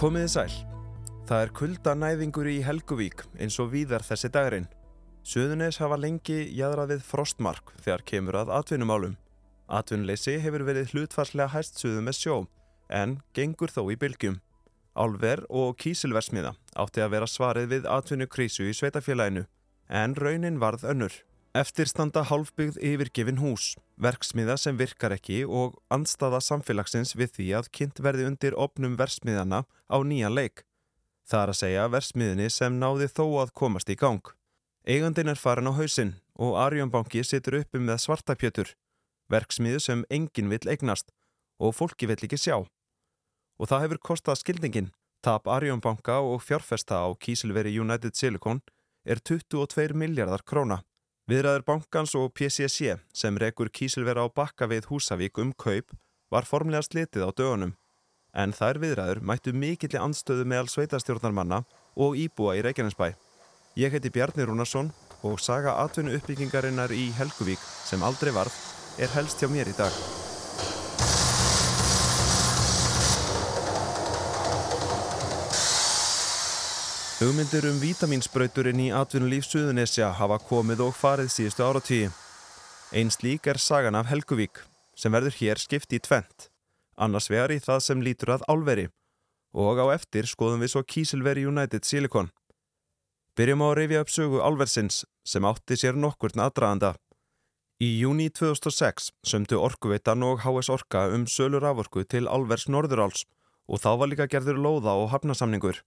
Komiði sæl. Það er kuldanæðingur í Helguvík eins og víðar þessi dagurinn. Suðunis hafa lengi jæðrað við frostmark þegar kemur að atvinnumálum. Atvinnuleysi hefur verið hlutfarslega hæst suðu með sjó en gengur þó í bylgjum. Álver og kísilversmiða átti að vera svarið við atvinnukrísu í sveitafélaginu en raunin varð önnur. Eftirstanda hálfbyggð yfirgefin hús, verksmiða sem virkar ekki og andstaða samfélagsins við því að kynnt verði undir opnum versmiðana á nýja leik. Það er að segja versmiðinni sem náði þó að komast í gang. Eigandin er farin á hausinn og Arjónbanki situr uppi með svartapjötur, verksmiðu sem enginn vill eignast og fólki vill ekki sjá. Og það hefur kostað skildingin. Tap Arjónbanka og fjárfesta á kísilveri United Silicon er 22 miljardar króna. Viðræður bankans og PCC sem rekur kísilvera á bakka við Húsavík um kaup var formlega slitið á dögunum. En þær viðræður mættu mikilli anstöðu meðal sveitastjórnarmanna og íbúa í Reykjanesbæ. Ég heiti Bjarni Rúnarsson og saga atvinnu uppbyggingarinnar í Helguvík sem aldrei varð er helst hjá mér í dag. Hugmyndir um vítamínsbrauturinn í atvinnulíf Suðunesja hafa komið og farið síðustu áratíi. Einn slík er sagan af Helguvík sem verður hér skipt í tvent. Annars vegar í það sem lítur að álveri og á eftir skoðum við svo Kísilveri United Silicon. Byrjum á að reyfja upp sögu álversins sem átti sér nokkurn aðdraðanda. Í júni 2006 sömdu Orkuveitan og HS Orka um sölur aforku til álvers Norðuráls og þá var líka gerður lóða og hafnasamningur.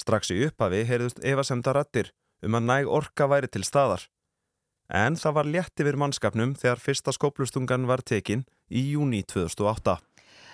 Strax í upphafi heyrðust efasemda rattir um að næg orka væri til staðar. En það var létt yfir mannskapnum þegar fyrsta skóplustungan var tekin í júni 2008.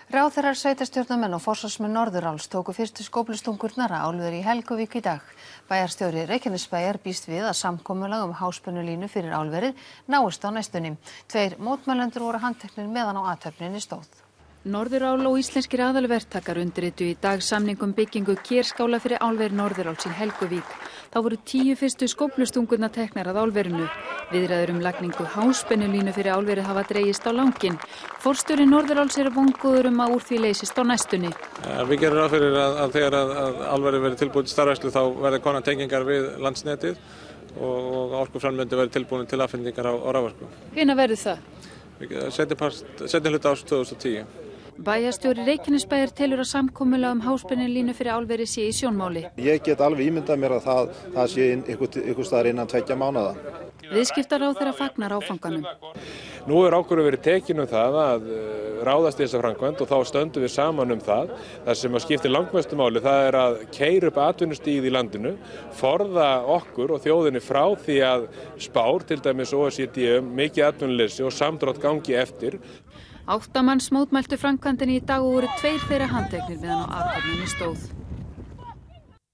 Ráþeirar sveitastjórnamenn og fórsvarsmenn Norðuráls tóku fyrstu skóplustungurnar að álver í Helgavík í dag. Bæjarstjóri Reykjanesbæjar býst við að samkomulag um háspennulínu fyrir álverið náist á næstunni. Tveir mótmælendur voru handteknir meðan á aðtöfninni stóð. Norðurál og íslenskir aðalvertakar undirritu í dag samningum byggingu kérskála fyrir álveri Norðuráls í Helguvík. Þá voru tíu fyrstu skóplustungurna teknar að álverinu. Viðræður um lagningu háspennulínu fyrir álverið hafa dreyist á langin. Forstjóri Norðuráls er vonguður um að úr því leysist á næstunni. Við gerum ráðfyrir að, að þegar að, að álverið verið tilbúið til starfæslu þá verður konar tengingar við landsnetið og, og orkuframlöndi verður tilbúin til aðfendingar á, á ráðverku. Hvena verður það? Setjum hlut ás 2010. Bæjastjóri Reykjanesbæjar telur að samkommula um háspennulínu fyrir álveri sé í sjónmáli. Ég get alveg ímyndað mér að það, það sé ykkur staðar innan tveikja mánada. Viðskiptar á þeirra fagnar áfanganum. Nú er ákveður verið tekinu um það að ráðast í þessa framkvæmt og þá stöndum við saman um það. Það sem að skiptir langmestu máli það er að keira upp atvinnustíð í landinu, forða okkur og þjóðinni frá því að spár, til dæmis OECD, mikið atvinnuleysi og samdrátt gangi eftir. Áttamanns mótmæltu framkvæmdini í dag og voru tveir þeirra handteknir meðan á aðkvæmni stóð.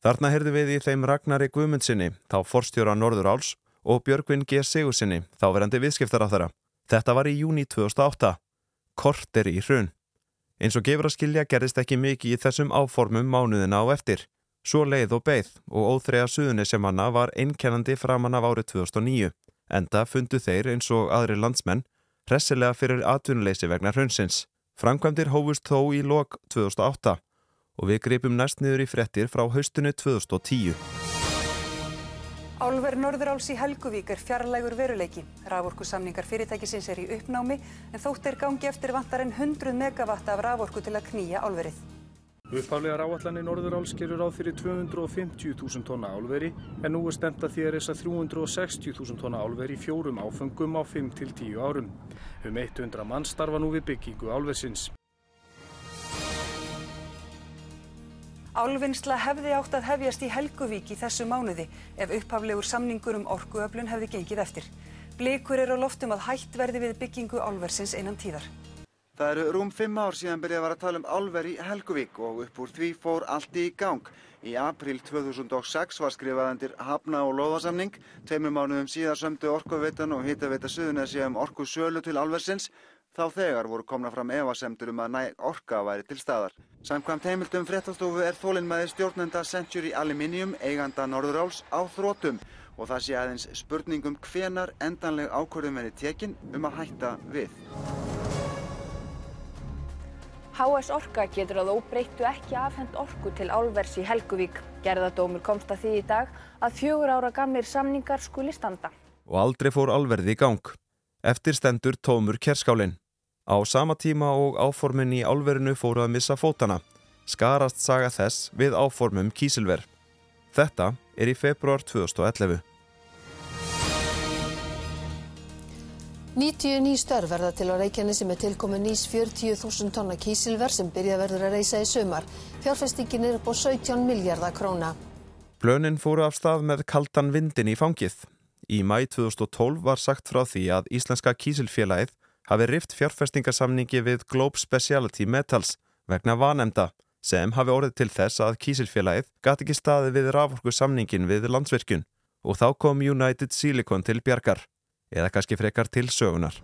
Þarna heyrðu við í þeim Ragnari Guðmundsinni, þá forstjóra Norðuráls og Björgvin G. Sigursinni, þáverandi viðskiptar á þeirra. Þetta var í júni 2008. Kort er í hrun. Eins og gefur að skilja gerist ekki mikið í þessum áformum mánuðina á eftir. Svo leið og beigð og óþreja suðunni sem hanna var einkennandi framann af árið 2009. Enda fundu þeir eins og aðri landsmenn hressilega fyrir atvinnuleysi vegna hraunsins. Framkvæmdir hófust þó í lok 2008 og við greipum næst niður í frettir frá haustunni 2010. Álver Norðuráls í Helguvík er fjarlægur veruleiki. Raforku samningar fyrirtækisins er í uppnámi en þótt er gangi eftir vantar en 100 megavatta af raforku til að knýja álverið. Upphálega ráallanir Norðuráls gerur á fyrir 250.000 tonna álveri en nú er stemt að því að reysa 360.000 tonna álveri í fjórum áfengum á 5-10 árum. Um 100 mann starfa nú við byggingu álversins. Álvinnsla hefði átt að hefjast í Helguvík í þessu mánuði ef upphaflegur samningur um orkuöflun hefði gengið eftir. Blikur er á loftum að hætt verði við byggingu álversins innan tíðar. Það eru rúm fimm ár síðan byrjað var að tala um álver í Helguvík og upp úr því fór allt í gang. Í april 2006 var skrifað undir hafna- og loðasamning. Tveimur mánuðum síðar sömdu Orkuveitan og Hitaveita Suðunessi um orku sölu til álversins. Þá þegar voru komna fram efasemtur um að næg orka væri til staðar. Samkvæmt heimildum fréttastofu er þólinnmæði stjórnenda Century Aluminium eiganda Norðuráls á þrótum og það sé aðeins spurningum hvenar endanleg ákvörðum verið tekin um að hætta við. HS Orka getur að óbreyttu ekki afhend orku til álvers í Helguvík. Gerðadómur komst að því í dag að fjögur ára gamlir samningar skuli standa. Og aldrei fór álverði í gang. Eftir stendur tómur kerskálinn. Á sama tíma og áformin í álverinu fóru að missa fótana. Skarast saga þess við áformum kísilver. Þetta er í februar 2011. 90 ný störf verða til á Reykjanesi með tilkomi nýs 40.000 tonna kísilver sem byrja verður að reysa í sumar. Fjárfestingin er upp á 17 miljardar króna. Plönin fóru af stað með kaldan vindin í fangið. Í mæ 2012 var sagt frá því að Íslenska kísilfélagið hafi rift fjárfestingasamningi við Globe Speciality Metals vegna vanemda sem hafi orðið til þess að kísilfélagið gæti ekki staði við raforku samningin við landsvirkjun og þá kom United Silicon til bjargar eða kannski frekar til sögunar.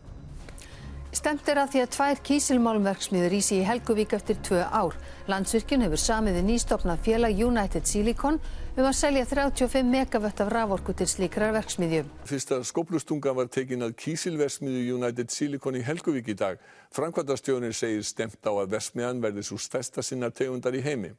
Stemt er að því að tvær kísilmálmverksmiður ísi í Helguvík eftir tvö ár. Landsvirkjun hefur samiði nýstofnað félag United Silicon um að selja 35 megavött af raforku til slíkrar verksmiðju. Fyrsta skóplustunga var tekin að kísilversmiðu United Silicon í Helguvík í dag. Frankværtastjónin segir stemt á að versmiðan verði svo stærsta sinna tegundar í heimi.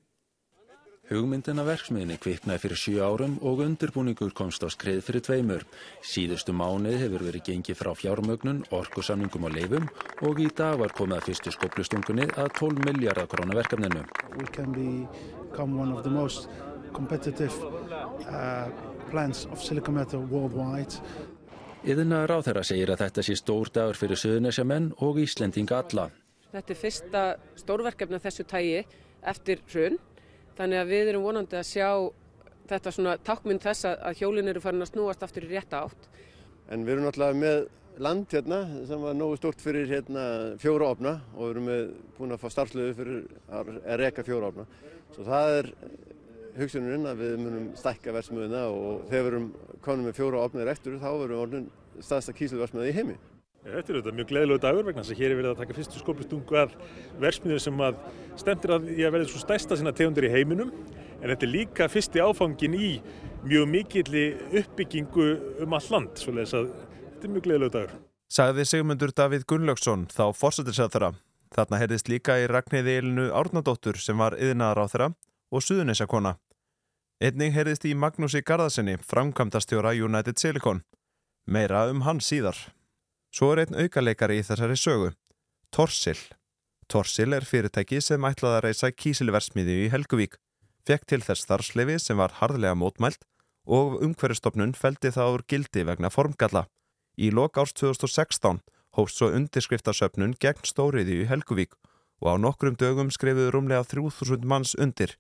Hugmyndin af verksmiðinni kviknaði fyrir sjö árum og undirbúningur komst á skrið fyrir tveimur. Síðustu mánuð hefur verið gengið frá fjármögnun, orkusamningum og leifum og í dag var komið að fyrstu skoplustungunni að 12 miljardar krónar verkefninu. We can become one of the most competitive uh, plants of silicon metal worldwide. Yðina ráþæra segir að þetta sé stór dagur fyrir söðunesjamenn og Íslendinga alla. Þetta er fyrsta stórverkefni af þessu tægi eftir hrun Þannig að við erum vonandi að sjá þetta svona takkmynd þess að hjólinn eru farin að snúast aftur í rétta átt. En við erum náttúrulega með land hérna sem var nógu stort fyrir hérna fjóra ofna og við erum með, búin að fá starfslöfu fyrir að reyka fjóra ofna. Svo það er hugsunurinn að við munum stækka versmiðuna og þegar við erum konum með fjóra ofnir eftir þá verðum við orðin staðsta kísilversmiða í heimi. Þetta er auðvitað mjög gleðilegu dagur vegna þess að hér er verið að taka fyrstu skóplustungu að versmiðu sem að stemtir að ég að verði svo stærsta sinna tegundir í heiminum en þetta er líka fyrsti áfangin í mjög mikilli uppbyggingu um all land, svo leiðis að þetta er mjög gleðilegu dagur. Sagði Sigmundur Davíð Gunnlaugsson þá fórsættisæðara. Þarna heyrðist líka í Ragnhiði Elinu Árnadóttur sem var yðnaðar á þeirra og Suðunisjakona. Einning heyrðist í Magnúsi Garðarsinni, framkvæmdastjóra United Silicon. Meira um hann síðar. Svo er einn aukaleikari í þessari sögu. Torsil. Torsil er fyrirtæki sem ætlaði að reysa kísilversmiði í Helguvík, fekk til þess starfsleifi sem var harðlega mótmælt og umhverjastofnun feldi það úr gildi vegna formgalla. Í lok árs 2016 hófst svo undirskriftasöfnun gegn stóriði í Helguvík og á nokkrum dögum skrifuðu rúmlega 3000 manns undir.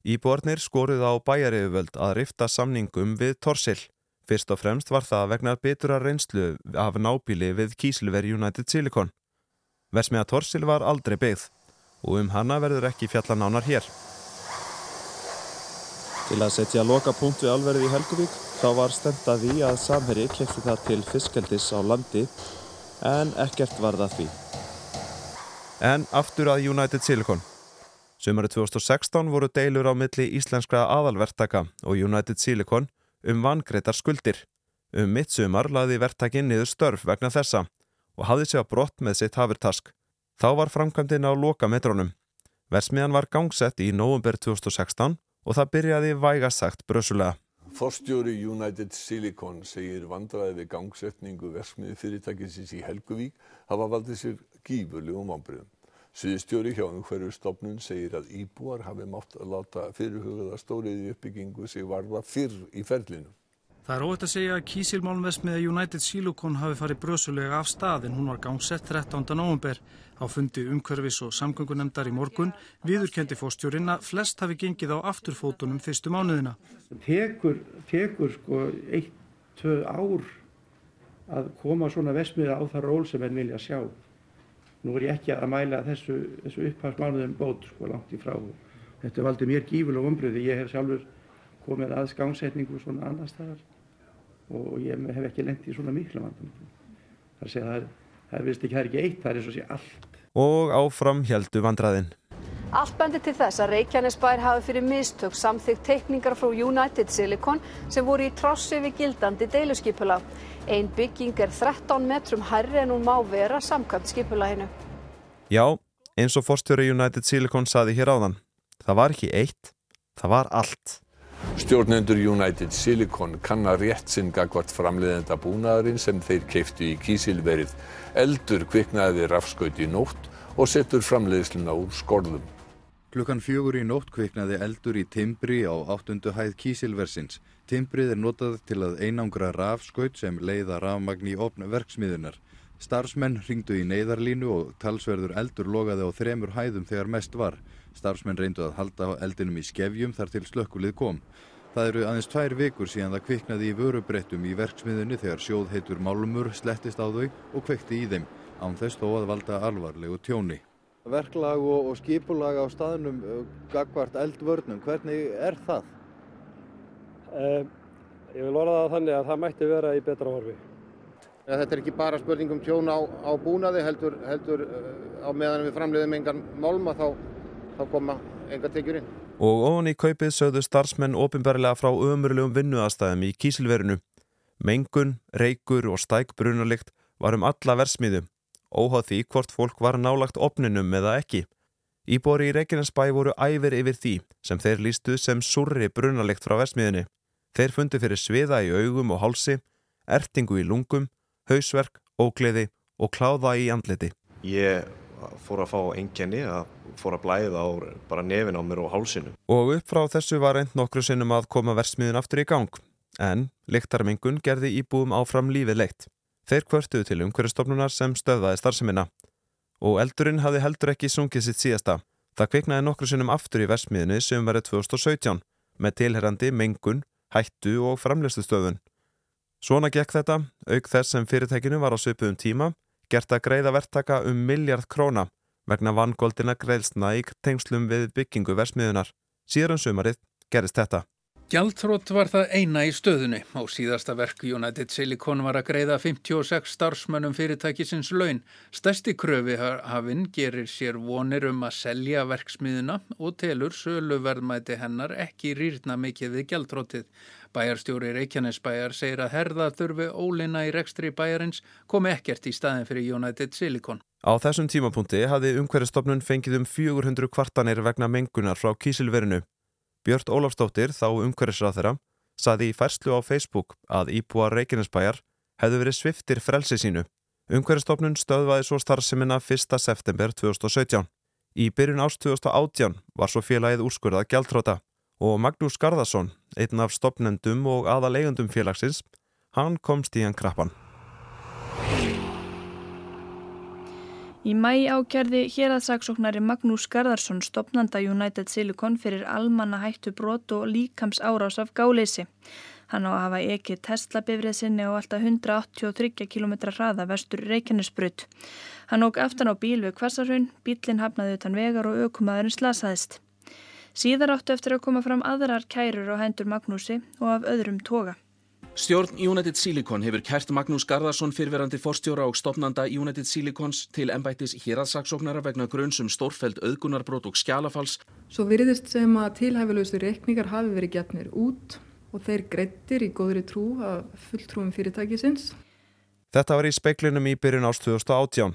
Íbúarnir skoruð á bæjariðuvöld að rifta samningum við Torsil. Fyrst og fremst var það vegna betura reynslu af nábíli við kísilver United Silicon. Versmiða Torsil var aldrei beigð og um hana verður ekki fjallanánar hér. Til að setja loka punkt við alverði í Helguvík þá var stendað í að Samherji kefti það til fiskeldis á landi en ekkert var það því. En aftur að United Silicon. Sumari 2016 voru deilur á milli íslenskra aðalvertaka og United Silicon um vangreitar skuldir. Um mitt sumar laði vertakinn niður störf vegna þessa og hafði sig að brott með sitt hafurtask. Þá var framkvæmdinn á loka metrónum. Versmiðan var gangsett í november 2016 og það byrjaði vægast sagt brösulega. Forstjóri United Silicon segir vandræði við gangsetningu versmiði fyrirtækisins í Helguvík hafa valdið sér gífurlegum ámbriðum. Sviðstjóri hjá umhverju stopnun segir að íbúar hafi mátt að láta fyrirhugaða stóriði uppbyggingu sig varða fyrr í ferlinu. Það er óvægt að segja að kísilmálmvesmiða United Silicon hafi farið brösulega af stað en hún var gangsett 13. november. Á fundi umhverfis og samgöngunemdar í morgun viðurkendi fórstjórin að flest hafi gengið á afturfótunum fyrstu mánuðina. Tekur, tekur sko eitt, tvö ár að koma svona vesmiða á það ról sem enn vilja sjá. Nú er ég ekki að mæla þessu, þessu upphafsmánuðum bót sko langt í frá. Þetta valdi mér gífulega umbröði. Ég hef sjálfur komið að skangsetningu svona annar staðar og ég hef ekki lengt í svona miklu vandum. Það er að segja það er, það er vist ekki, það er ekki eitt, það er eins og sé allt. Og áfram heldu vandraðinn. Allt bendir til þess að Reykjanesbær hafi fyrir mistök samþygt teikningar frá United Silicon sem voru í trossi við gildandi deiluskipula. Ein bygging er 13 metrum hærri en hún má vera samkvæmt skipulaginu. Já, Eins og fórstjóri United Silicon saði hér áðan. Það var ekki eitt, það var allt. Stjórnendur United Silicon kanna rétt sinn gagvart framleiðenda búnaðarinn sem þeir keiftu í kísilverið. Eldur kviknaði rafskaut í nótt og setur framleiðsluna úr skorðum. Klukkan fjögur í nótt kviknaði eldur í timbri á áttundu hæð kísilversins. Timbrið er notað til að einangra rafskaut sem leiða rafmagn í opn verksmiðunar. Starfsmenn ringdu í neyðarlínu og talsverður eldur logaði á þremur hæðum þegar mest var. Starfsmenn reyndu að halda eldinum í skefjum þar til slökkulið kom. Það eru aðeins tvær vikur síðan það kviknaði í vörubrettum í verksmiðunni þegar sjóð heitur málumur slettist á þau og kveikti í þeim, án þess þó að valda alvarlegu tjóni. Verklag og, og skipulag á staðnum gagvart eldvörnum, hvernig er það? Eh, ég vil orða það þannig að það mætti vera í betra horfi. Ja, þetta er ekki bara spurning um tjón á, á búnaði, heldur, heldur á meðan við framleiðum engan málma þá, þá koma enga tekjur inn. Og ofan í kaupið sögðu starfsmenn ofinbarlega frá ömurlegum vinnuastæðum í kísilverinu. Mengun, reykur og stæk brunalikt var um alla versmiðu, óháð því hvort fólk var nálagt opninum eða ekki. Íbori í Reykjanesbæ voru æfir yfir því sem þeir lístu sem surri brunalikt frá versmiðinni. Þeir fundi fyrir sviða í augum og hálsi, ertingu í lungum, hausverk, ógleði og kláða í andliti. Ég fór að fá engjani að fór að blæða á bara nefin á mér og hálsinu. Og upp frá þessu var reynd nokkru sinnum að koma versmiðin aftur í gang. En lyktarmengun gerði íbúum áfram lífið leitt. Þeir kvörtuðu til umhverjastofnunar sem stöðvaði starfseminna. Og eldurinn hafði heldur ekki sungið sitt síðasta. Það kviknaði nokkru sinnum aftur í versmiðinni sem verið 2017 með tilherrandi mengun, hættu og framlegstustöðun. Svona gekk þetta, auk þess sem fyrirtækinu var á svipuðum tíma, gert að greiða verktaka um miljard króna vegna vangoldina greiðsna í tengslum við byggingu versmiðunar. Síðan um sumarið gerist þetta. Gjaldþrótt var það eina í stöðunni. Á síðasta verk United Silicon var að greiða 56 starfsmönnum fyrirtækisins laun. Stærsti kröfi hafinn gerir sér vonir um að selja verksmiðuna og telur söluverðmæti hennar ekki rýrna mikið við gjaldþróttið. Bæjarstjóri Reykjanesbæjar segir að herða þurfi ólina í rekstri bæjarins komi ekkert í staðin fyrir United Silicon. Á þessum tímapunkti hafði umhverjastofnun fengið um 400 kvartanir vegna mengunar frá kísilverinu. Björn Ólafstóttir, þá umhverjusráþera, saði í færslu á Facebook að íbúa Reykjanesbæjar hefðu verið sviftir frelsi sínu. Umhverjastofnun stöðvaði svo starfseminna 1. september 2017. Í byrjun ást 2018 var svo félagið úrskurðað gjaldtróta og Magnús Garðarsson, einn af stopnendum og aðalegundum félagsins, hann komst í hann krappan. Í mæ ákjærði héraðsaksóknari Magnús Garðarsson stopnanda United Silicon fyrir almanna hættu brot og líkams árás af gáleysi. Hann á að hafa ekki Tesla-bifrið sinni á alltaf 183 km hraða vestur Reykjanesbrut. Hann óg aftan á bíl við Kvassarhraun, bílinn hafnaði utan vegar og aukumæðurinn slasaðist. Síðar áttu eftir að koma fram aðrar kærur á hendur Magnúsi og af öðrum toga. Stjórn United Silicon hefur kært Magnús Garðarsson fyrverandi forstjóra og stopnanda United Silicons til ennbættis héraðsaksóknara vegna grunnsum stórfæld auðgunarbrót og skjálafals. Svo virðist sem að tilhæfilegustu reikningar hafi verið getnir út og þeir greittir í góðri trú að fulltrúum fyrirtækisins. Þetta var í speiklinum í byrjun ást 2018.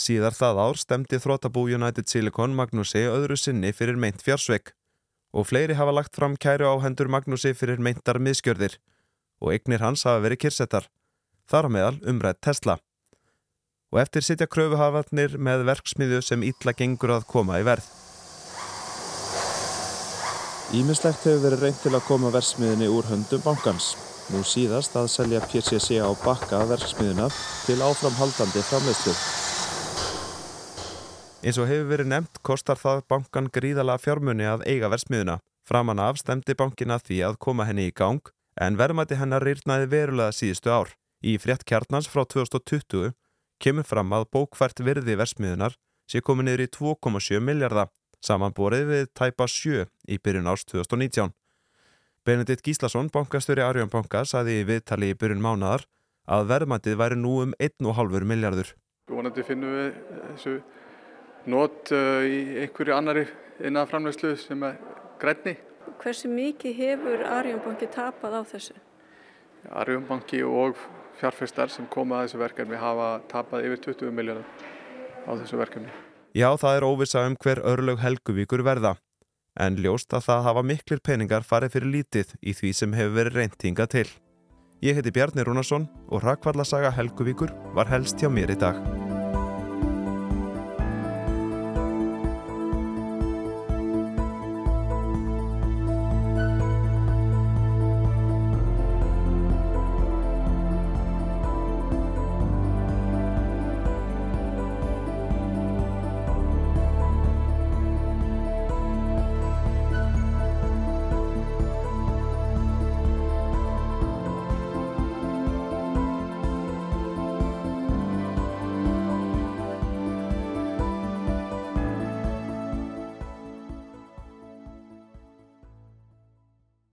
Síðar það ár stemdi þrótabú United Silicon Magnúsi öðru sinni fyrir meint fjársveik og fleiri hafa lagt fram kæru á hendur Magnúsi fyrir meintar miðskjörðir og eignir hans hafa verið kyrsettar, þar meðal umrætt Tesla. Og eftir sitja kröfuhafarnir með verksmiðu sem ítla gengur að koma í verð. Ímislegt hefur verið reynd til að koma versmiðinni úr höndum bankans. Nú síðast að selja PCC á bakka verksmiðuna til áframhaldandi framleyslu. Eins og hefur verið nefnt kostar það bankan gríðala fjármunni að eiga versmiðuna. Framan af stemdi bankina því að koma henni í gang en verðmæti hennar rýrnaði verulega síðustu ár. Í frétt kjarnans frá 2020 kemur fram að bókvært virði versmiðunar sé komið niður í 2,7 miljardar, samanborið við tæpa 7 í byrjun árs 2019. Benedikt Gíslason, bankastöri Arjón Banka, saði í viðtali í byrjun mánadar að verðmætið væri nú um 1,5 miljardur. Vonandi finnum við þessu nót í einhverju annari innan framlegslu sem er grænni. Hversu mikið hefur Arjónbanki tapað á þessu? Arjónbanki og fjárfestar sem koma að þessu verkefni hafa tapað yfir 20 miljardar á þessu verkefni. Já, það er óvisa um hver örlög Helguvíkur verða. En ljóst að það hafa miklir peningar farið fyrir lítið í því sem hefur verið reyntinga til. Ég heiti Bjarni Rúnarsson og Rakvallasaga Helguvíkur var helst hjá mér í dag.